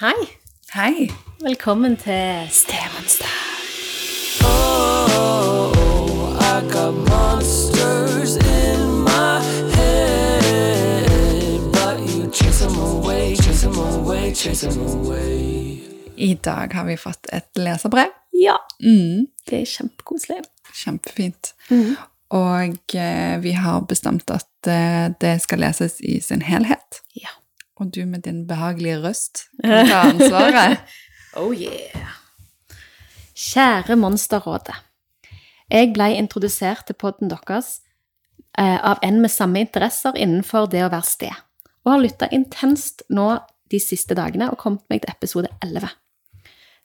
Hei. Hei. Velkommen til Stemonster. Oh, I got monsters in my head, but you chase them away, chase them away, chase them away. I dag har vi fått et leserbrev. Ja, Mm, det er kjempekoselig. kjempefint. Og eh, vi har bestemt at eh, det skal leses i sin helhet. Ja. Og du med din behagelige røst kan ta ansvaret. Oh yeah. Kjære Monsterrådet. Jeg ble introdusert til podden deres eh, av en med samme interesser innenfor det å være sted, og har lytta intenst nå de siste dagene og kommet meg til episode 11.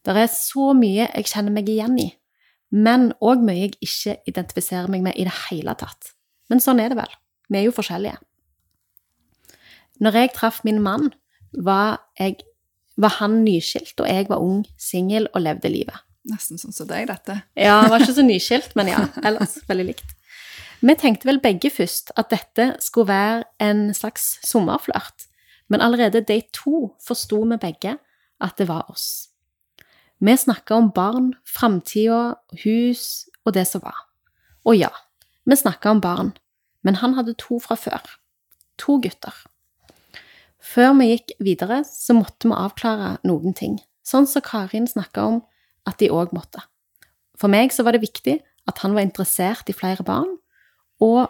Det er så mye jeg kjenner meg igjen i, men òg mye jeg ikke identifiserer meg med i det hele tatt. Men sånn er det vel. Vi er jo forskjellige. Når jeg traff min mann, var, jeg, var han nyskilt, og jeg var ung, singel og levde livet. Nesten sånn som deg, dette. Ja, han var ikke så nyskilt, men ja, ellers veldig likt. Vi tenkte vel begge først at dette skulle være en slags sommerflørt, men allerede de to forsto vi begge at det var oss. Vi snakka om barn, framtida, hus og det som var. Og ja, vi snakka om barn, men han hadde to fra før. To gutter. Før vi gikk videre, så måtte vi avklare noen ting, sånn som Karin snakka om at de òg måtte. For meg så var det viktig at han var interessert i flere barn, og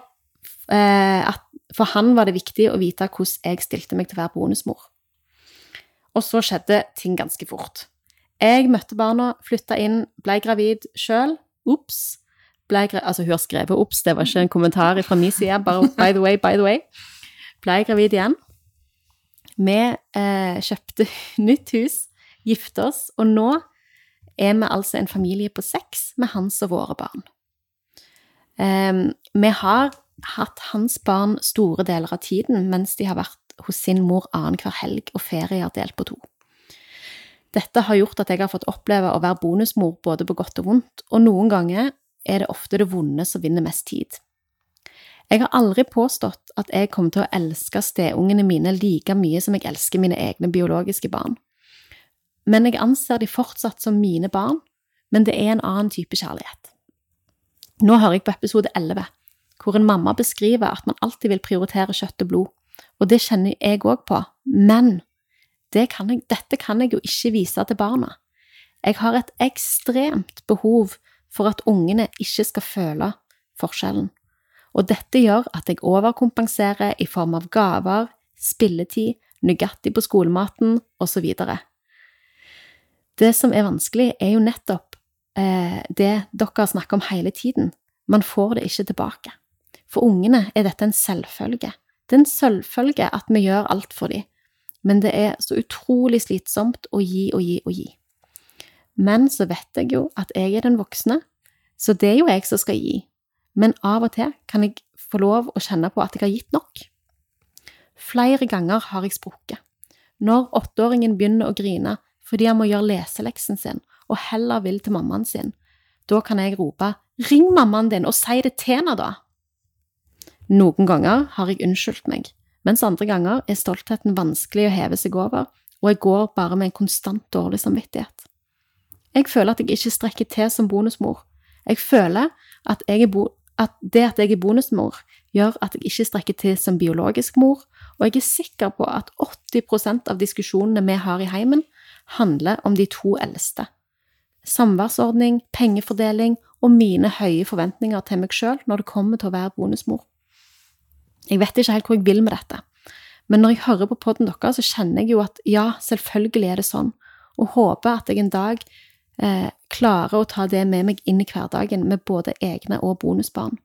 eh, at for han var det viktig å vite hvordan jeg stilte meg til å være bonusmor. Og så skjedde ting ganske fort. Jeg møtte barna, flytta inn, ble gravid sjøl. Ops. Altså, hun har skrevet 'ops', det var ikke en kommentar fra min side, bare 'by the way, by the way'. Ble gravid igjen. Vi eh, kjøpte nytt hus, gifte oss, og nå er vi altså en familie på seks med hans og våre barn. Em, vi har hatt hans barn store deler av tiden mens de har vært hos sin mor annenhver helg og ferier delt på to. Dette har gjort at jeg har fått oppleve å være bonusmor både på godt og vondt, og noen ganger er det ofte det vonde som vinner mest tid. Jeg har aldri påstått at jeg kommer til å elske steungene mine like mye som jeg elsker mine egne biologiske barn. Men jeg anser de fortsatt som mine barn, men det er en annen type kjærlighet. Nå hører jeg på episode 11, hvor en mamma beskriver at man alltid vil prioritere kjøtt og blod, og det kjenner jeg òg på, men det kan jeg, dette kan jeg jo ikke vise til barna. Jeg har et ekstremt behov for at ungene ikke skal føle forskjellen, og dette gjør at jeg overkompenserer i form av gaver, spilletid, Nugatti på skolematen osv. Det som er vanskelig, er jo nettopp eh, det dere snakker om hele tiden. Man får det ikke tilbake. For ungene er dette en selvfølge. Det er en selvfølge at vi gjør alt for dem, men det er så utrolig slitsomt å gi og gi og gi. Men så vet jeg jo at jeg er den voksne, så det er jo jeg som skal gi. Men av og til kan jeg få lov å kjenne på at jeg har gitt nok. Flere ganger har jeg sprukket. Når åtteåringen begynner å grine fordi han må gjøre leseleksen sin og heller vil til mammaen sin, da kan jeg rope 'ring mammaen din og si det til henne, da'. Noen ganger har jeg unnskyldt meg, mens andre ganger er stoltheten vanskelig å heve seg over, og jeg går bare med en konstant dårlig samvittighet. Jeg føler at jeg ikke strekker til som bonusmor. Jeg føler at, jeg bo at det at jeg er bonusmor, gjør at jeg ikke strekker til som biologisk mor, og jeg er sikker på at 80% av diskusjonene vi har i heimen, handler om de to eldste. Samværsordning, pengefordeling og mine høye forventninger til meg sjøl når det kommer til å være bonusmor. Jeg vet ikke helt hvor jeg vil med dette, men når jeg hører på podden deres, så kjenner jeg jo at ja, selvfølgelig er det sånn, og håper at jeg en dag eh, klarer å ta det med meg inn i hverdagen med både egne og bonusbarn.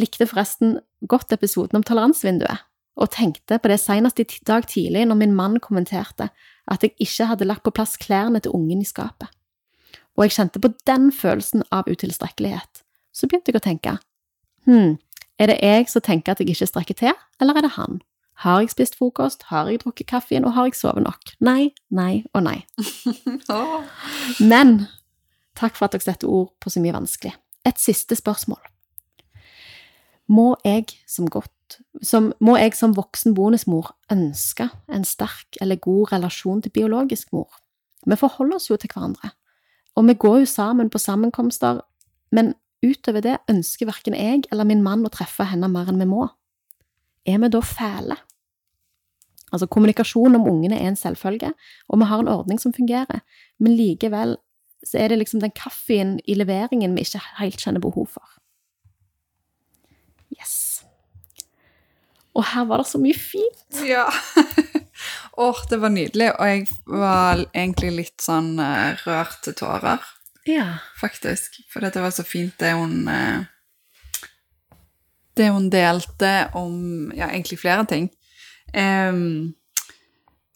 Likte forresten godt episoden om toleransevinduet, og tenkte på det senest i dag tidlig når min mann kommenterte at jeg ikke hadde lagt på plass klærne til ungen i skapet. Og jeg kjente på den følelsen av utilstrekkelighet. Så begynte jeg å tenke, hm, er det jeg som tenker at jeg ikke strekker til, eller er det han? Har jeg spist frokost, har jeg drukket kaffen, og har jeg sovet nok? Nei, nei og nei. Men takk for at dere setter ord på så mye vanskelig. Et siste spørsmål. Må jeg som godt som, må jeg som voksen bonusmor ønske en sterk eller god relasjon til biologisk mor. Vi forholder oss jo til hverandre, og vi går jo sammen på sammenkomster, men utover det ønsker verken jeg eller min mann å treffe henne mer enn vi må. Er vi da fæle? Altså, kommunikasjon om ungene er en selvfølge, og vi har en ordning som fungerer, men likevel så er det liksom den kaffen i leveringen vi ikke helt kjenner behov for. Yes. Og her var det så mye fint. Ja. Åh, det var nydelig, og jeg var egentlig litt sånn eh, rørt til tårer, Ja. faktisk. For det var så fint det hun eh, Det hun delte om ja, egentlig flere ting. Um,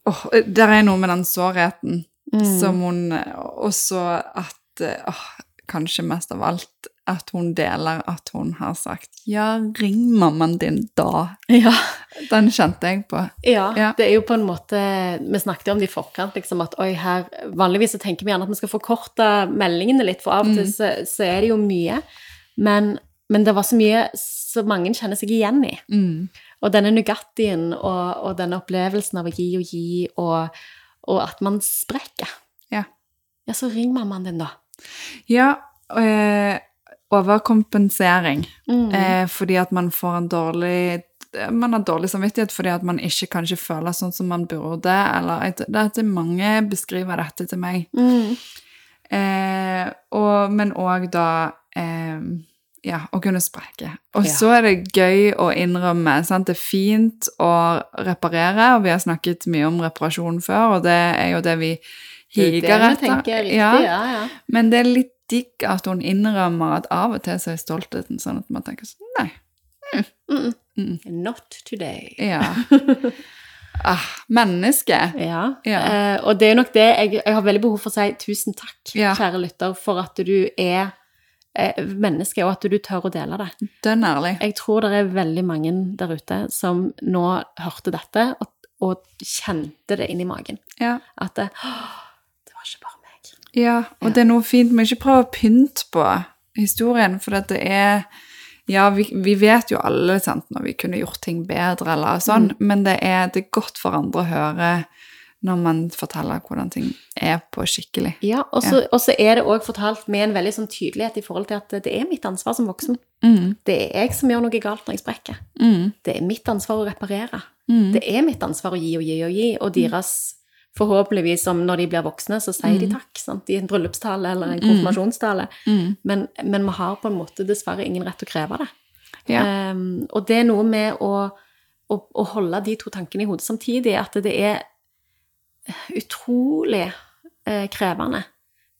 oh, der er noe med den sårheten Mm. som hun Og så at oh, Kanskje mest av alt at hun deler at hun har sagt 'ja, ring mammaen din da'. Ja. Den kjente jeg på. Ja, Ja. det er jo på en måte Vi snakket jo om det i forkant, liksom at oi, her Vanligvis så tenker vi gjerne at vi skal forkorte meldingene litt, for av og til så, så er det jo mye. Men, men det var så mye så mange kjenner seg igjen i. Mm. Og denne Nugattien og, og denne opplevelsen av å gi og gi, og, og at man sprekker. Ja. Ja, så ring mammaen din, da. Ja, øh, overkompensering. Mm. Eh, fordi at man får en dårlig Man har dårlig samvittighet fordi at man ikke kanskje føler sånn som man burde. Eller det er at mange beskriver dette til meg. Mm. Eh, og, men òg da eh, ja, å kunne sprekke. Og så er det gøy å innrømme. Sant? Det er fint å reparere, og vi har snakket mye om reparasjon før, og det er jo det vi er higer etter. Ja. ja. Men det er litt digg at hun innrømmer at av og til så er stoltheten sånn at man tenker sånn Nei. Mm. Mm. Not today. Ja. ah, menneske. Ja, Ja. Eh, og det er nok det jeg, jeg har veldig behov for å si tusen takk, kjære lytter, for at du er menneske, og at du tør å dele det. Dønn ærlig. Jeg tror det er veldig mange der ute som nå hørte dette og, og kjente det inni magen. Ja. At det, det var ikke bare meg. ja. Og det er noe fint med ikke prøve å pynte på historien, for at det er Ja, vi, vi vet jo alle sant, når vi kunne gjort ting bedre eller sånn, men det er, det er godt for andre å høre når man forteller hvordan ting er på skikkelig. Ja, og så ja. er det òg fortalt med en veldig sånn tydelighet i forhold til at det er mitt ansvar som voksen. Mm. Det er jeg som gjør noe galt når jeg sprekker. Mm. Det er mitt ansvar å reparere. Mm. Det er mitt ansvar å gi og gi og gi, og deres Forhåpentligvis, om når de blir voksne, så sier de takk sant? i en bryllupstale eller en konfirmasjonstale. Mm. Men, men vi har på en måte dessverre ingen rett til å kreve det. Ja. Um, og det er noe med å, å, å holde de to tankene i hodet samtidig, at det er utrolig eh, krevende,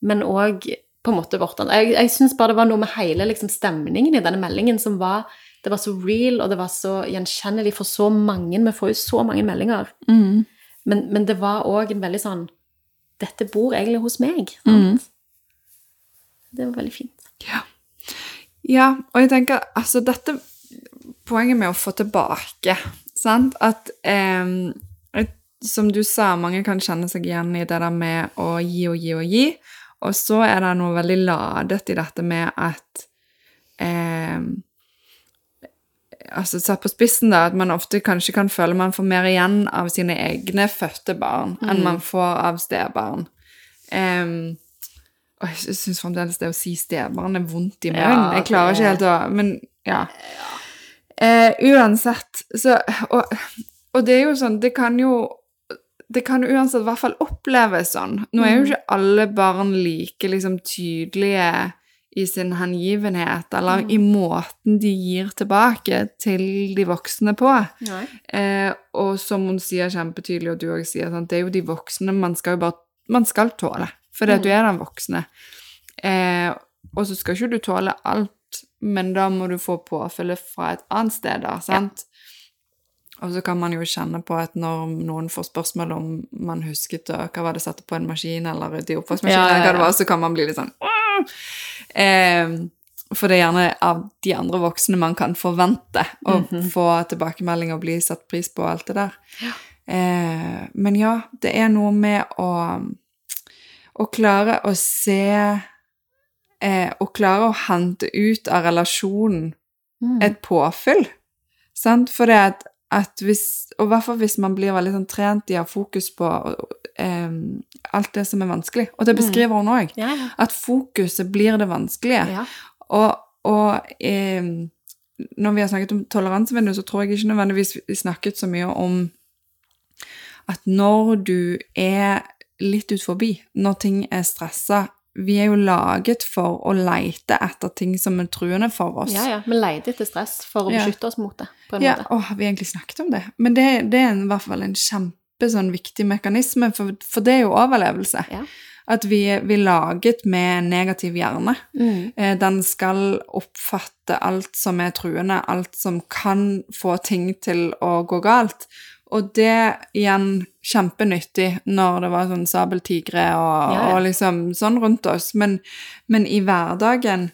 men òg på en måte vårt Jeg, jeg syns bare det var noe med hele liksom, stemningen i denne meldingen som var Det var så real, og det var så gjenkjennelig for så mange. Vi får jo så mange meldinger. Mm. Men, men det var òg en veldig sånn Dette bor egentlig hos meg. Sant? Det var veldig fint. Ja. ja, og jeg tenker altså dette Poenget med å få tilbake, sant, at et- Som du sa, mange kan kjenne seg igjen i det der med å gi og gi og gi. Og så er det noe veldig ladet i dette med at eh, altså Satt på spissen, da, at man ofte kanskje kan føle man får mer igjen av sine egne fødte barn enn man får av stebarn. Eh, og jeg syns fremdeles det å si stebarn er vondt i munnen. Ja, jeg klarer ikke helt å Men ja. Eh, uansett, så og, og det er jo sånn Det kan jo det kan uansett i hvert fall oppleves sånn. Nå er jo ikke alle barn like liksom tydelige i sin hengivenhet, eller i måten de gir tilbake til de voksne på. Eh, og som hun sier kjempetydelig, og du også sier, sant, det er jo de voksne man skal jo bare man skal tåle, fordi at du er den voksne. Eh, og så skal ikke du tåle alt, men da må du få påfyllet fra et annet sted, da, sant? Og så kan man jo kjenne på at når noen får spørsmål om man husket hva var det satte på en maskin, eller i oppvaskmaskinen, Ja, ja, ja. hva det var, så kan man bli litt sånn eh, For det er gjerne av de andre voksne man kan forvente å få tilbakemelding og bli satt pris på og alt det der. Eh, men ja, det er noe med å å klare å se eh, Å klare å hente ut av relasjonen Mm. et påfyll. Sant? For det at, at hvis Og i hvert fall hvis man blir veldig sånn trent i å ha fokus på um, alt det som er vanskelig. Og det beskriver hun òg. Ja, ja. At fokuset blir det vanskelige. ja. Og, og um, når vi har snakket om toleransevindu, så tror jeg ikke nødvendigvis vi snakket så mye om at når du er litt ut forbi, når ting er stressa Vi er jo laget for å leite etter ting som er truende for oss. ja, ja. Vi leter etter stress for å Ja. beskytte oss mot det, på en Ja, måte. å, har vi egentlig snakket om det? Men det, det er en, i hvert fall en kjempe sånn mekanisme, for, for det er jo overlevelse. Ja. At vi, vi er laget med en negativ hjerne. Mm. Eh, Den skal oppfatte alt som er truende, alt som kan få ting til å gå galt. Og det igjen kjempenyttig når det var sånn sabeltigre og, Ja, ja. og liksom sånn rundt oss. Men, men i hverdagen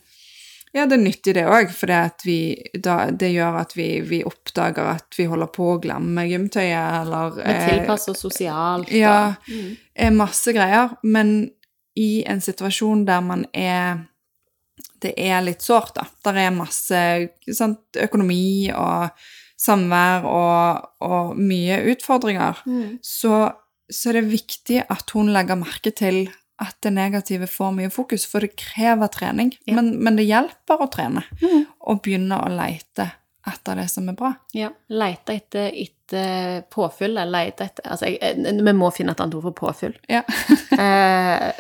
ja, det er nyttig det òg, for det, gjør at vi, vi oppdager at vi holder på å glemme gymtøyet, eller Vi eh, tilpasser oss sosialt. Ja, Mm. er masse greier, men i en situasjon der man er Det er litt sårt, da. Der er masse sant, økonomi og samvær og, og mye utfordringer. Mm. Så, så er det viktig at hun legger merke til at det negative får mye fokus, for det krever trening. Ja. Men, men det hjelper å trene Mm. og begynne å leite etter det som er bra. Ja. Leite etter, etter påfyll. eller Leite etter Altså, jeg, vi må finne et annet ord for påfyll. Ja. Eh,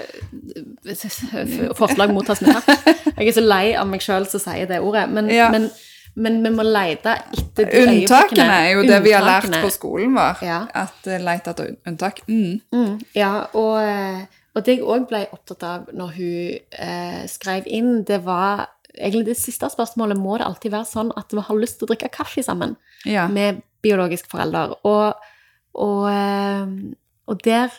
forslag mottas med takk. Jeg er så lei av meg sjøl som sier det ordet. Men, Ja. men, men vi må lete etter de Unntakene øyeblikkene. er jo det vi har lært på skolen vår. Ja. At lete etter unntak. Mm. Mm, ja, og, eh, og det jeg òg ble opptatt av når hun eh, skrev inn, det var egentlig det siste spørsmålet må det alltid være sånn at vi har lyst til å drikke kaffe sammen Ja. med biologisk forelder. Og, og, eh, og der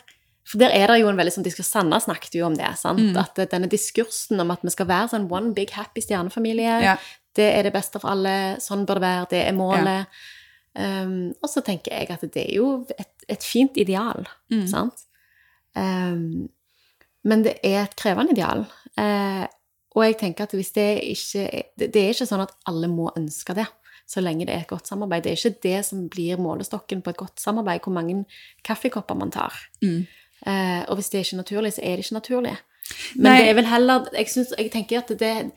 For der er det jo en veldig sånn diskurs Sanna snakket jo om det. sant? Mm. At denne diskursen om at vi skal være sånn one big happy stjernefamilie, Ja. Det er det beste for alle, sånn bør det være, det er målet. Um, og så tenker jeg at det er jo et, et fint ideal, Mm. sant? Um, men det er et krevende ideal. Uh, og jeg tenker at hvis det ikke er- det, er ikke sånn at alle må ønske det, så lenge det er et godt samarbeid. Det er ikke det som blir målestokken på et godt samarbeid, hvor mange kaffekopper man tar. Mm. Uh, og hvis det er ikke naturlig, så er det ikke naturlig. Men Nei. det er vel heller Jeg, synes, jeg tenker at det,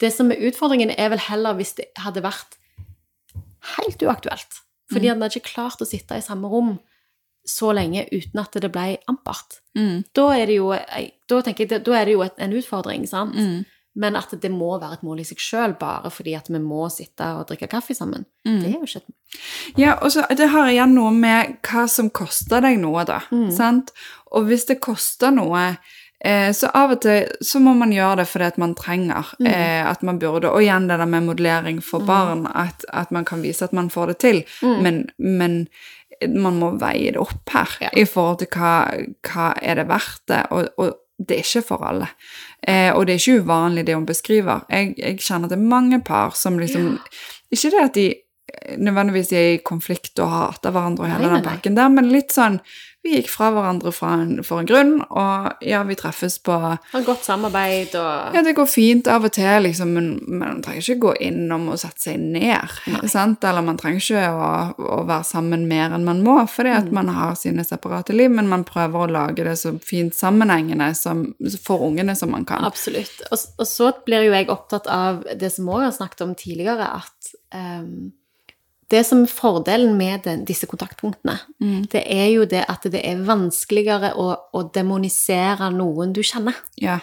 det som er utfordringen, er vel heller hvis det hadde vært helt uaktuelt. Fordi Mm. han hadde ikke klart å sitte i samme rom så lenge uten at det ble ampert. Mm. Da er det jo, da tenker jeg, da er det jo en utfordring, sant? Mm. Men at det må være et mål i seg sjøl, bare fordi at vi må sitte og drikke kaffe sammen, Mm. det er jo ikke et Ja, og så det har igjen noe med hva som koster deg noe, da. Mm. Sant? Og hvis det koster noe, eh, så av og til så må man gjøre det fordi at man trenger. Mm. Eh, at man burde. Og igjen det der med modellering for barn, at, at man kan vise at man får det til. Mm. Men, men man må veie det opp her Ja. i forhold til hva, hva er det verdt det. Og, og det er ikke for alle. Eh, og det er ikke uvanlig det hun beskriver. Jeg, jeg kjenner til mange par som liksom Ikke det at de eh, nødvendigvis er i konflikt og hater hverandre og hele den pakken der, men litt sånn Vi gikk fra hverandre fra en, for en grunn, og ja, vi treffes på Har godt samarbeid og Ja, det går fint av og til, liksom, men, men man trenger ikke gå innom og sette seg ned. Sant? Eller man trenger ikke å, å være sammen mer enn man må, fordi at Mm. man har sine separate liv, men man prøver å lage det så fint sammenhengende som, for ungene som man kan. Absolutt. Og, og så blir jo jeg opptatt av det som vi har snakket om tidligere, at ehm, det som er fordelen med den, disse kontaktpunktene, Mm. det er jo det at det er vanskeligere å, å demonisere noen du kjenner. Ja,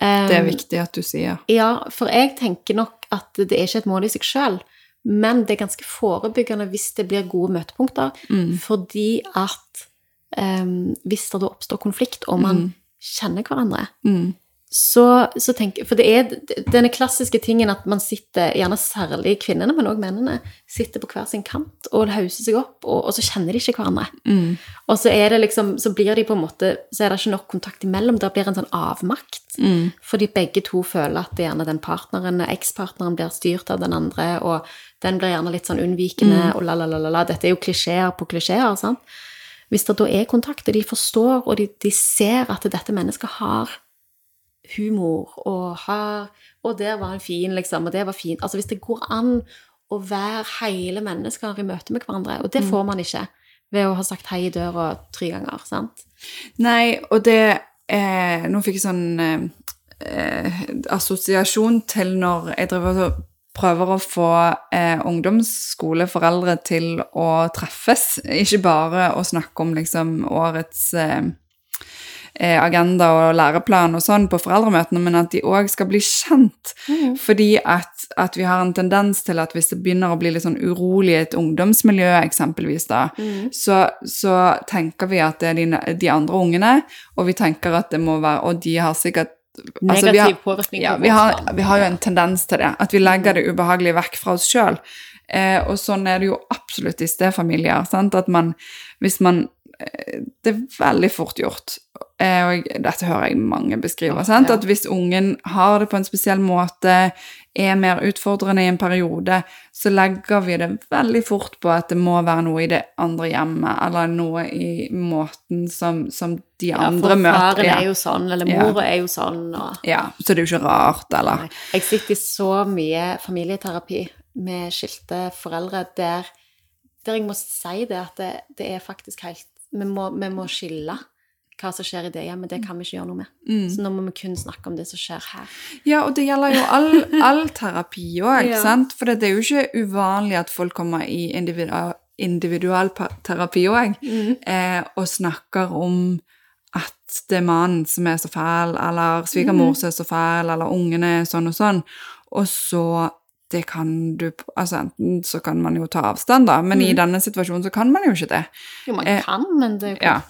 Ehm, det er viktig at du sier. Ja, for jeg tenker nok at det er ikke et mål i seg sjøl, men det er ganske forebyggende hvis det blir gode møtepunkter, Mm. fordi at um, hvis det da oppstår konflikt, og man Mm. kjenner hverandre, Mm. Så, så tenker For det er denne klassiske tingen at man sitter, gjerne særlig kvinnene, men òg mennene, sitter på hver sin kant og hauser seg opp, og, og så kjenner de ikke hverandre. Mm. Og så er det liksom, så blir de på en måte, så er det ikke nok kontakt imellom. Det blir en sånn avmakt. Mm. Fordi begge to føler at det gjerne den partneren, ekspartneren, blir styrt av den andre, og den blir gjerne litt sånn unnvikende, og la, la, la, la, la. Dette er jo klisjeer på klisjeer, sant? Hvis det da er kontakt, og de forstår, og de, de ser at dette mennesket har humor, og har Og der var en fin, liksom, og det var fint. Altså hvis det går an å være hele mennesker i møte med hverandre. Og det får man ikke ved å ha sagt hei i døra tre ganger. sant? Nei, og det eh, Nå fikk jeg sånn eh, eh, assosiasjon til når jeg driver og prøver å få eh, ungdomsskoleforeldre til å treffes. Ikke bare å snakke om liksom årets eh, agenda og læreplan og sånn på foreldremøtene, men at de òg skal bli kjent. Fordi at, at vi har en tendens til at hvis det begynner å bli litt sånn urolig i et ungdomsmiljø, eksempelvis, da, så, så tenker vi at det er de, de andre ungene, og vi tenker at det må være Og de har sikkert altså, vi har- Negativ påvirkning ja, vi har, vi har jo en tendens til det, at vi legger det ubehagelige vekk fra oss sjøl. Eh, og sånn er det jo absolutt i stefamilier. Sant? At man, hvis man eh, Det er veldig fort gjort. Eh, og dette hører jeg mange beskrive. Ja, ja. At hvis ungen har det på en spesiell måte, er mer utfordrende i en periode, så legger vi det veldig fort på at det må være noe i det andre hjemmet, eller noe i måten som, som de Ja, andre for møter faren ja. er jo sånn, eller mora er jo sånn, og ja, så det er jo ikke rart, eller Jeg sitter i så mye familieterapi med skilte foreldre der, der jeg må si det at det, det er faktisk helt vi må, vi må skille hva som skjer i det hjemmet. Det kan vi ikke gjøre noe med. Mm. Så nå må vi kun snakke om det som skjer her. Ja, og det gjelder jo all, all terapi òg, Ja. sant? For det er jo ikke uvanlig at folk kommer i individual, individual terapi òg, eh, og snakker om at det er mannen som er så fæl, eller svigermor som er så fæl, eller ungene sånn og sånn, og så det kan du Altså enten så kan man jo ta avstand, da, men i denne situasjonen så kan man jo ikke det. Jo, man Eh, kan, men det er jo Ja.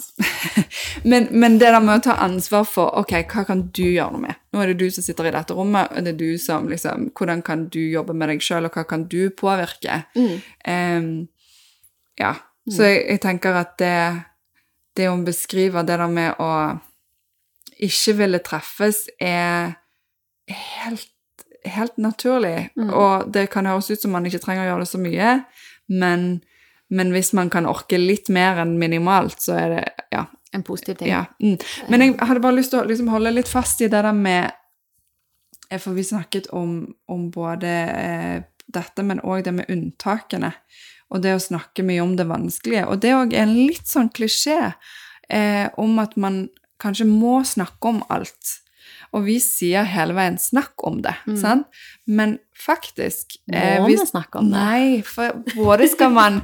men, men det der med å ta ansvar for ok, hva kan du gjøre noe med? Nå er det du som sitter i dette rommet, og det er du som liksom Hvordan kan du jobbe med deg sjøl, og hva kan du påvirke? Mm. Eh, ja. Så jeg, jeg tenker at det, det hun beskriver, det der med å ikke ville treffes, er helt, helt naturlig. Mm. Og det kan høres ut som man ikke trenger å gjøre det så mye, men, men hvis man kan orke litt mer enn minimalt, så er det Ja. en positiv ting. ja. Mm. Men jeg hadde bare lyst til å liksom holde litt fast i det der med eh, For vi snakket om, om både eh, dette, men òg det med unntakene. Og det å snakke mye om det vanskelige. Og det òg er en litt sånn klisjé eh, om at man kanskje må snakke om alt. Og vi sier hele veien 'snakk om det', sant? Men faktisk eh, Må vi snakke om det? Nei, for både skal man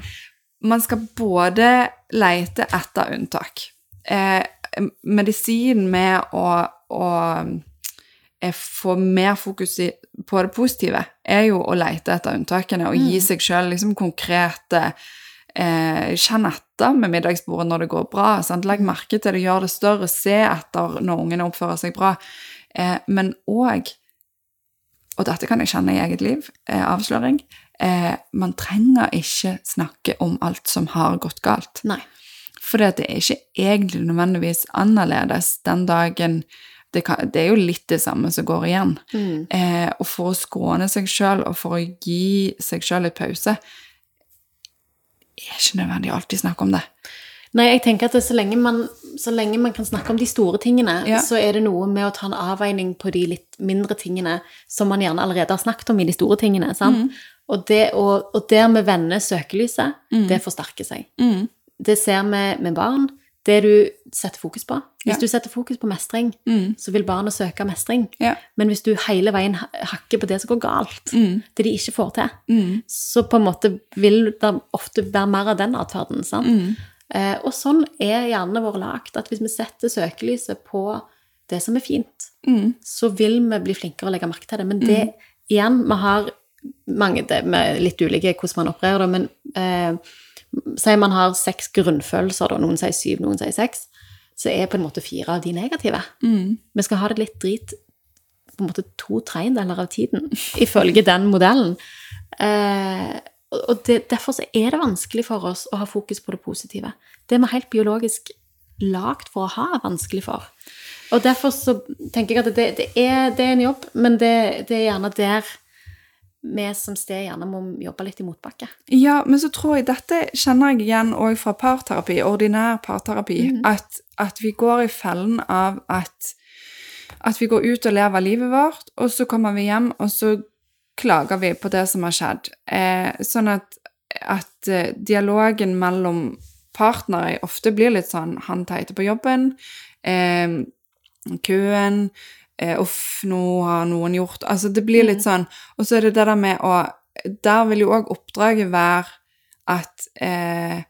Man skal både leite etter unntak. Eh, medisin med å, å eh, få mer fokus i, på det positive, er jo å leite etter unntakene og gi seg sjøl liksom konkrete eh, Kjenn etter med middagsbordet når det går bra. Sant? Legg merke til det, gjør det større, se etter når ungene oppfører seg bra. Eh, men òg, og dette kan jeg kjenne i eget liv, eh, avsløring, eh, man trenger ikke snakke om alt som har gått galt. Nei. For det er ikke egentlig nødvendigvis annerledes den dagen det, kan, det er jo litt det samme som går igjen. Mm. Eh, og for å skåne seg sjøl og for å gi seg sjøl litt pause er ikke nødvendig å alltid snakke om det. Nei, jeg tenker at det, så, lenge man, så lenge man kan snakke om de store tingene, Ja. så er det noe med å ta en avveining på de litt mindre tingene som man gjerne allerede har snakket om i de store tingene. sant? Og, det, og, og der vi vender søkelyset, det forsterker seg. Mm. Det ser vi med barn. Det du setter fokus på. Hvis Ja. du setter fokus på mestring, Mm. så vil barnet søke mestring. Ja. Men hvis du hele veien hakker på det som går galt, Mm. det de ikke får til, Mm. så på en måte vil det ofte være mer av den atferden. sant? Mm. Eh, og sånn er hjernene våre lagt, at hvis vi setter søkelyset på det som er fint, Mm. så vil vi bli flinkere å legge merke til det. Men det, igjen, vi har mange, det med litt ulike hvordan man opererer men eh, sier man har seks grunnfølelser, da, noen sier syv, noen sier seks, så er på en måte fire av de negative. Mm. Vi skal ha det litt drit på en måte to tredjedeler av tiden, ifølge den modellen. Eh, og- det, derfor så er det vanskelig for oss å ha fokus på det positive. Det er vi helt biologisk lagd for å ha vanskelig for. Og derfor så tenker jeg at det, det, er, det er en jobb, men det, det er gjerne der vi som sted gjerne må jobbe litt i motbakke. Ja, men så tror jeg dette kjenner jeg igjen òg fra parterapi, ordinær parterapi, at, at vi går i fellen av at, at vi går ut og lever livet vårt, og så kommer vi hjem, og så klager vi på det som har skjedd. Eh, sånn at, at eh, dialogen mellom partnere ofte blir litt sånn han teite på jobben, eh, køen, eh, uff, nå har noen gjort Altså det blir litt sånn. Og så er det det der med å Der vil jo òg oppdraget være at eh,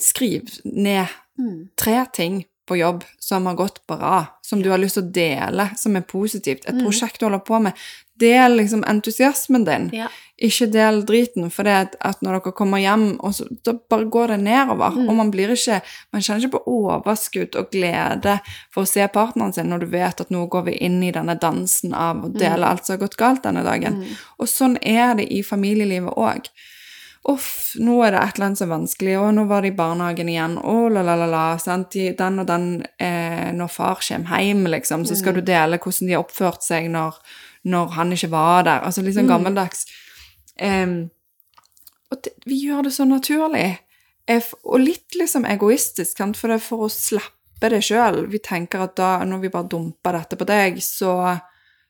Skriv ned Mm. tre ting på jobb som har gått bra, som du har lyst til å dele, som er positivt. Et Mm. prosjekt du holder på med. Del liksom entusiasmen din. Ja. Ikke del driten, for det at, at når dere kommer hjem, så, da bare går det nedover. Mm. Og man blir ikke Man kjenner ikke på overskudd og glede for å se partneren sin når du vet at nå går vi inn i denne dansen av å dele alt som har gått galt denne dagen. Mm. Og sånn er det i familielivet òg. Uff, nå er det et eller annet som er vanskelig, og nå var det i barnehagen igjen, å la, la, la, la, sant, den og den, eh, når far kommer hjem, liksom, så skal du dele hvordan de har oppført seg når, når han ikke var der, altså litt sånn gammeldags. Um, og det, vi gjør det så naturlig, f- og litt liksom egoistisk, sant, for det er for å slappe det selv. Vi tenker at da, når vi bare dumper dette på deg, så,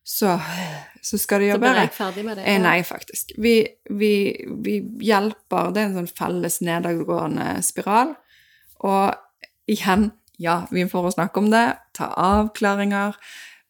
så, så skal det Så blir jeg ferdig med det. Eh, ja. nei, faktisk. Vi, vi, vi hjelper. Det er en sånn felles nedadgående spiral. Og igjen, ja, vi får å snakke om det, ta avklaringer.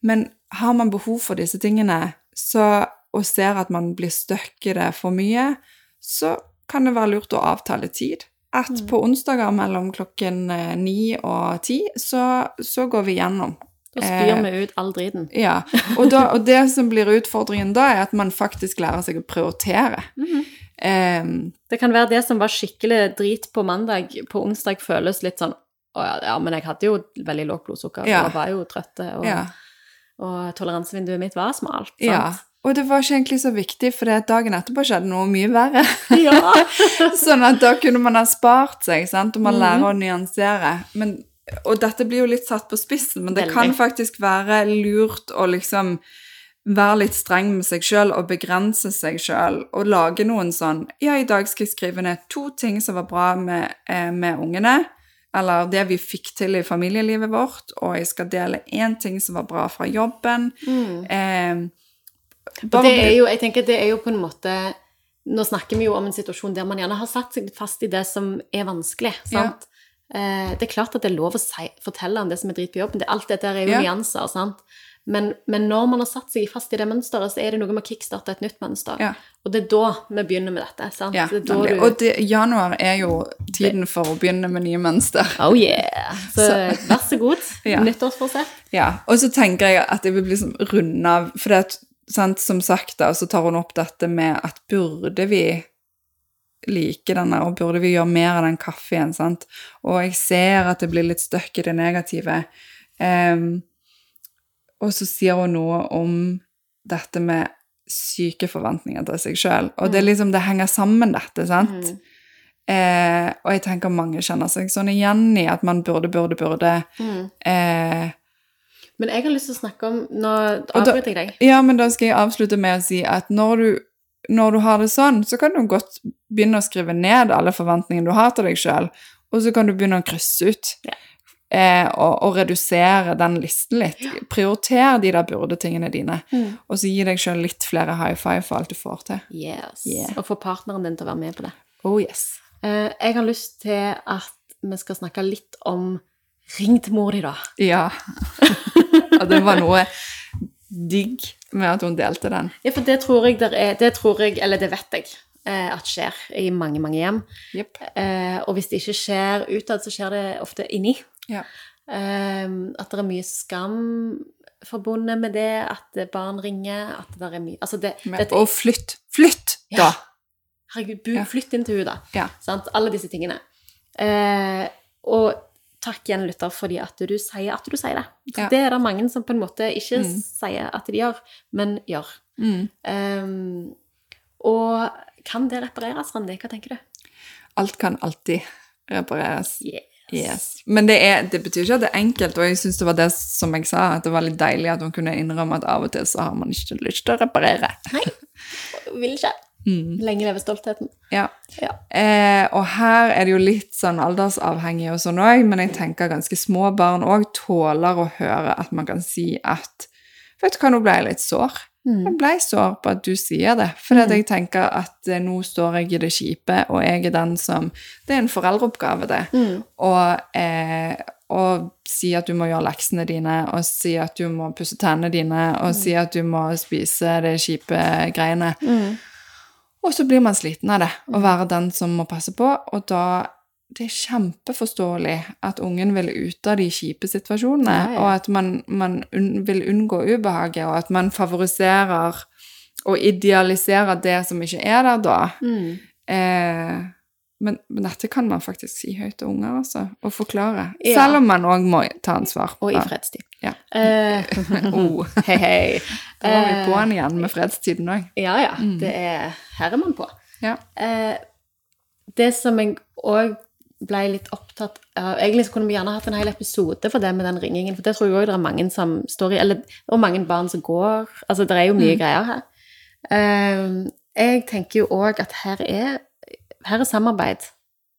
Men har man behov for disse tingene, så, og ser at man blir stuck i det for mye, så kan det være lurt å avtale tid. At Mm. på onsdager mellom klokken eh, ni og ti, så, så går vi gjennom. Da spyr Eh, vi ut all driten. ja, og, da, og det som blir utfordringen da, er at man faktisk lærer seg å prioritere. Mm -hmm. um, Det kan være det som var skikkelig drit på mandag, på onsdag føles litt sånn å ja, ja, men jeg hadde jo veldig lågt blodsukker Ja. og var jo trøtt, og, ja, og toleransevinduet mitt var smalt. Sant? ja. Og det var ikke egentlig så viktig, for dagen etterpå skjedde noe mye verre. ja. sånn at da kunne man ha spart seg, sant? og man Mhm. lærer å nyansere. Men, og dette blir jo litt satt på spissen, men det Veldig. kan faktisk være lurt å liksom være litt streng med seg sjøl og begrense seg sjøl og lage noen sånn Ja, i dag skal jeg skrive ned to ting som var bra med, eh, med ungene, eller det vi fikk til i familielivet vårt, og jeg skal dele én ting som var bra fra jobben. Mm. Eh, bare det er jo, jeg tenker det er jo på en måte Nå snakker vi jo om en situasjon der man gjerne har satt seg fast i det som er vanskelig. sant? Eh, det er klart at det er lov å si, fortelle om det som er drit på jobben. Det, alt dette er jo Ja. nyanser. sant? Men, men når man har satt seg fast i det mønsteret, så er det noe med å kickstarte et nytt mønster. Ja. Og det er da vi begynner med dette. sant? Ja, det du... Og det, januar er jo tiden for å begynne med nye mønster. Oh yeah! Så, vær så god. Ja. Nyttårsforsett. Ja, og så tenker jeg at jeg vil liksom runde av, for det sant, som sagt da, så tar hun opp dette med at burde vi like denne, og burde vi gjøre mer av den kaffen, sant? Og jeg ser at det blir litt støkk i det negative. Um, og så sier hun noe om dette med syke forventninger til seg selv. Og det er liksom, det henger sammen dette, sant? Mm. Eh, og jeg tenker mange kjenner seg sånn igjen i at man burde, burde, burde. Mm. Eh, Men jeg har lyst til å snakke om Nå avbryter jeg deg. Ja, men da skal jeg avslutte med å si at når du, når du har det sånn, så kan du godt begynne å skrive ned alle forventningene du har til deg sjøl, og så kan du begynne å krysse ut. Ja. Eh, og, og redusere den listen litt. Prioriter de der burde-tingene dine, Mm. og så gi deg sjøl litt flere high five for alt du får til. Yes. Yeah. Og få partneren din til å være med på det. Oh yes. Eh, jeg har lyst til at vi skal snakke litt om Ring til mor di, da. Ja. og det var noe digg med at hun delte den. Ja, for det tror jeg er Det tror jeg, eller det vet jeg, eh, at skjer i mange, mange hjem. Yep. Eh, og hvis det ikke skjer utad, så skjer det ofte inni. Ja. Eh, at det er mye skam forbundet med det, at barn ringer, at det er mye Altså, det, Men, og flytt! Flytt, Ja. da! Herregud, bu, Ja. flytt inn til henne, da. Ja. Sant? Alle disse tingene. Eh, og takk igjen, lytter, fordi at du sier at du sier det. Ja. det er det mange som på en måte ikke Mm. sier at de gjør, men gjør. Mm. Um, og kan det repareres, Randi? Hva tenker du? Alt kan alltid repareres. Yes. Yes. Men det, er, det betyr ikke at det er enkelt, og jeg syns det var det som jeg sa, at det var litt deilig at hun kunne innrømme at av og til så har man ikke lyst til å reparere. Nei, Vil ikke. Mm. Lenge leve stoltheten. Ja. Ja. Eh, og her er det jo litt sånn aldersavhengig og sånn òg, men jeg tenker ganske små barn òg tåler å høre at man kan si at Vet du hva, nå ble jeg litt sår. Jeg ble sår på at du sier det, for Mm. jeg tenker at eh, nå står jeg i det kjipe, og jeg er den som Det er en foreldreoppgave, det. Mm. Og, eh, og si at du må gjøre leksene dine, og si at du må pusse tennene dine, og si at du må spise de kjipe greiene. Mm. Og så blir man sliten av det, å være den som må passe på, og da det er kjempeforståelig at ungen vil ut av de kjipe situasjonene, Ja, ja. og at man, man un vil unngå ubehaget, og at man favoriserer og idealiserer det som ikke er der da. Mm. Eh, men, men dette kan man faktisk si høyt til unger, altså, og forklare. Ja. Selv om man òg må ta ansvar. Og i fredstid. Ja. Uh, Oh, hei, hei. da var vi på den igjen med fredstiden òg. Ja, ja. Det er, her er man på. Ja. Uh, det som jeg òg ble litt opptatt av Egentlig så kunne vi gjerne hatt en hel episode for det med den ringingen, for det tror jeg òg det er mange som står i Eller og mange barn som går Altså, det er jo mye greier her. Uh, jeg tenker jo òg at her er, her er samarbeid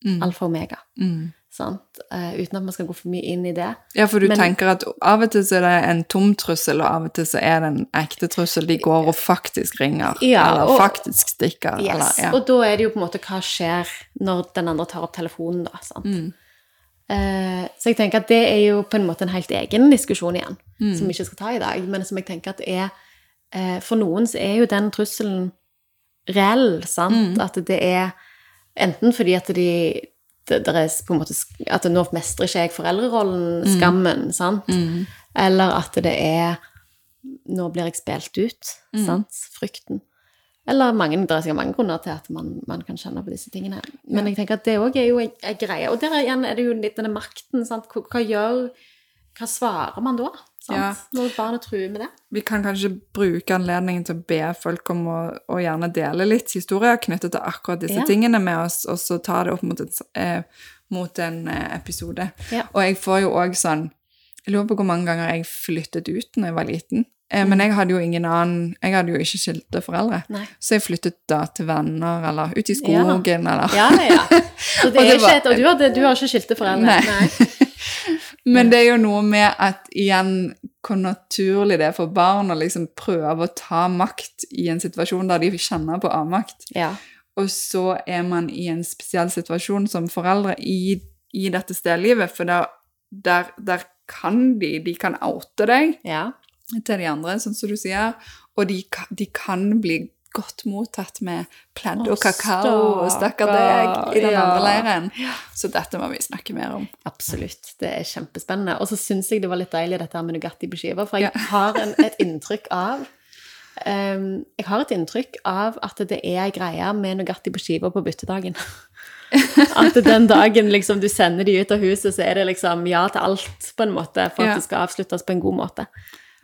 Mm. alfa og omega. Mm. Sant? Eh, uten at man skal gå for mye inn i det. Ja, for du Men- tenker at av og til så er det en tom trussel, og av og til så er det en ekte trussel. De går og faktisk ringer, Ja, eller og- faktisk stikker. Yes. Eller, ja. Og da er det jo på en måte hva skjer når den andre tar opp telefonen, da. Sant? Mm. Uh, så jeg tenker at det er jo på en måte en helt egen diskusjon igjen, Mm. som vi ikke skal ta i dag, men som jeg tenker at er uh, For noen så er jo den trusselen reell, sant? Mm. At det er enten fordi at de det, er på en måte At nå mestrer ikke jeg foreldrerollen, skammen, sant? Mm. Eller at det er Nå blir jeg spilt ut, Mm. sant? Frykten. Eller mange, det er sikkert mange grunner til at man, man kan kjenne på disse tingene. Men jeg tenker at det òg er jo en greie. Og der igjen er det jo litt denne makten. Sant? Hva, hva gjør Hva svarer man da? Ja. Når barnet truer med det? Vi kan kanskje bruke anledningen til å be folk om å, å gjerne dele litt historier knyttet til akkurat disse Ja. tingene med oss, og så ta det opp mot, et, eh, mot en eh, episode. Ja. Og jeg får jo òg sånn Jeg lurer på hvor mange ganger jeg flyttet ut når jeg var liten. Eh, Mm. Men jeg hadde jo ingen annen Jeg hadde jo ikke skilte foreldre. Nei. Så jeg flyttet da til venner, eller ut i Ja. skogen, eller Ja, ja. Så det er det ikke et, og du har, du har ikke skilte foreldre? Nei. Men det er jo noe med at igjen hvor naturlig det er for barn å liksom prøve å ta makt i en situasjon der de kjenner på avmakt. Ja. Og så er man i en spesiell situasjon som foreldre i, i dette stedlivet, for der, der, der kan de De kan oute deg ja. til de andre, sånn som du sier, og de, de kan bli godt mottatt med pledd og kakao stakkar deg i den ja. andre leiren. Så dette må vi snakke mer om. Absolutt. Det er kjempespennende. Og så syns jeg det var litt deilig dette her med Nugatti på skiva, for jeg Ja. har en, et inntrykk av um, Jeg har et inntrykk av at det er ei greie med Nugatti på skiva på byttedagen. At den dagen liksom du sender de ut av huset, så er det liksom ja til alt, på en måte, for at Ja. det skal avsluttes på en god måte.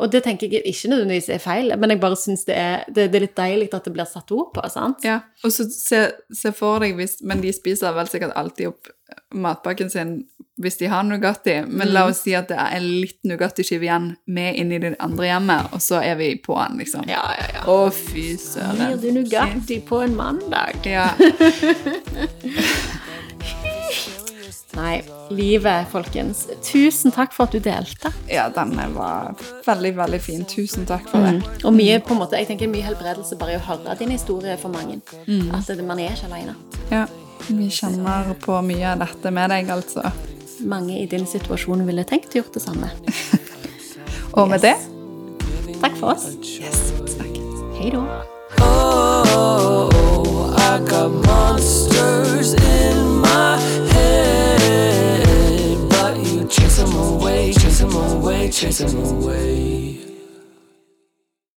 Og det tenker jeg ikke nødvendigvis er feil, men jeg bare syns det, det, det er litt deilig at det blir satt ord på, sant? Ja, og så se, se for deg hvis Men de spiser vel sikkert alltid opp matpakken sin hvis de har Nugatti. Men la oss si at det er en litt Nugatti-skive igjen med inn i det andre hjemmet, og så er vi på den, liksom. Ja, ja, ja. Å, fy Gir søren. du Nugatti på en mandag? Ja. Nei, livet, folkens. Tusen takk for at du delte. ja, denne var veldig, veldig fin. Tusen takk for det. Og mye på en måte, jeg tenker mye helbredelse bare i å høre din historie for mange. At det, man er ikke alene. Ja. Vi kjenner på mye av dette med deg, altså. Mange i din situasjon ville tenkt gjort det samme. Og med det Takk for oss. yes, snakkes. Hei da. Oh, I got monsters in my head, chase them away.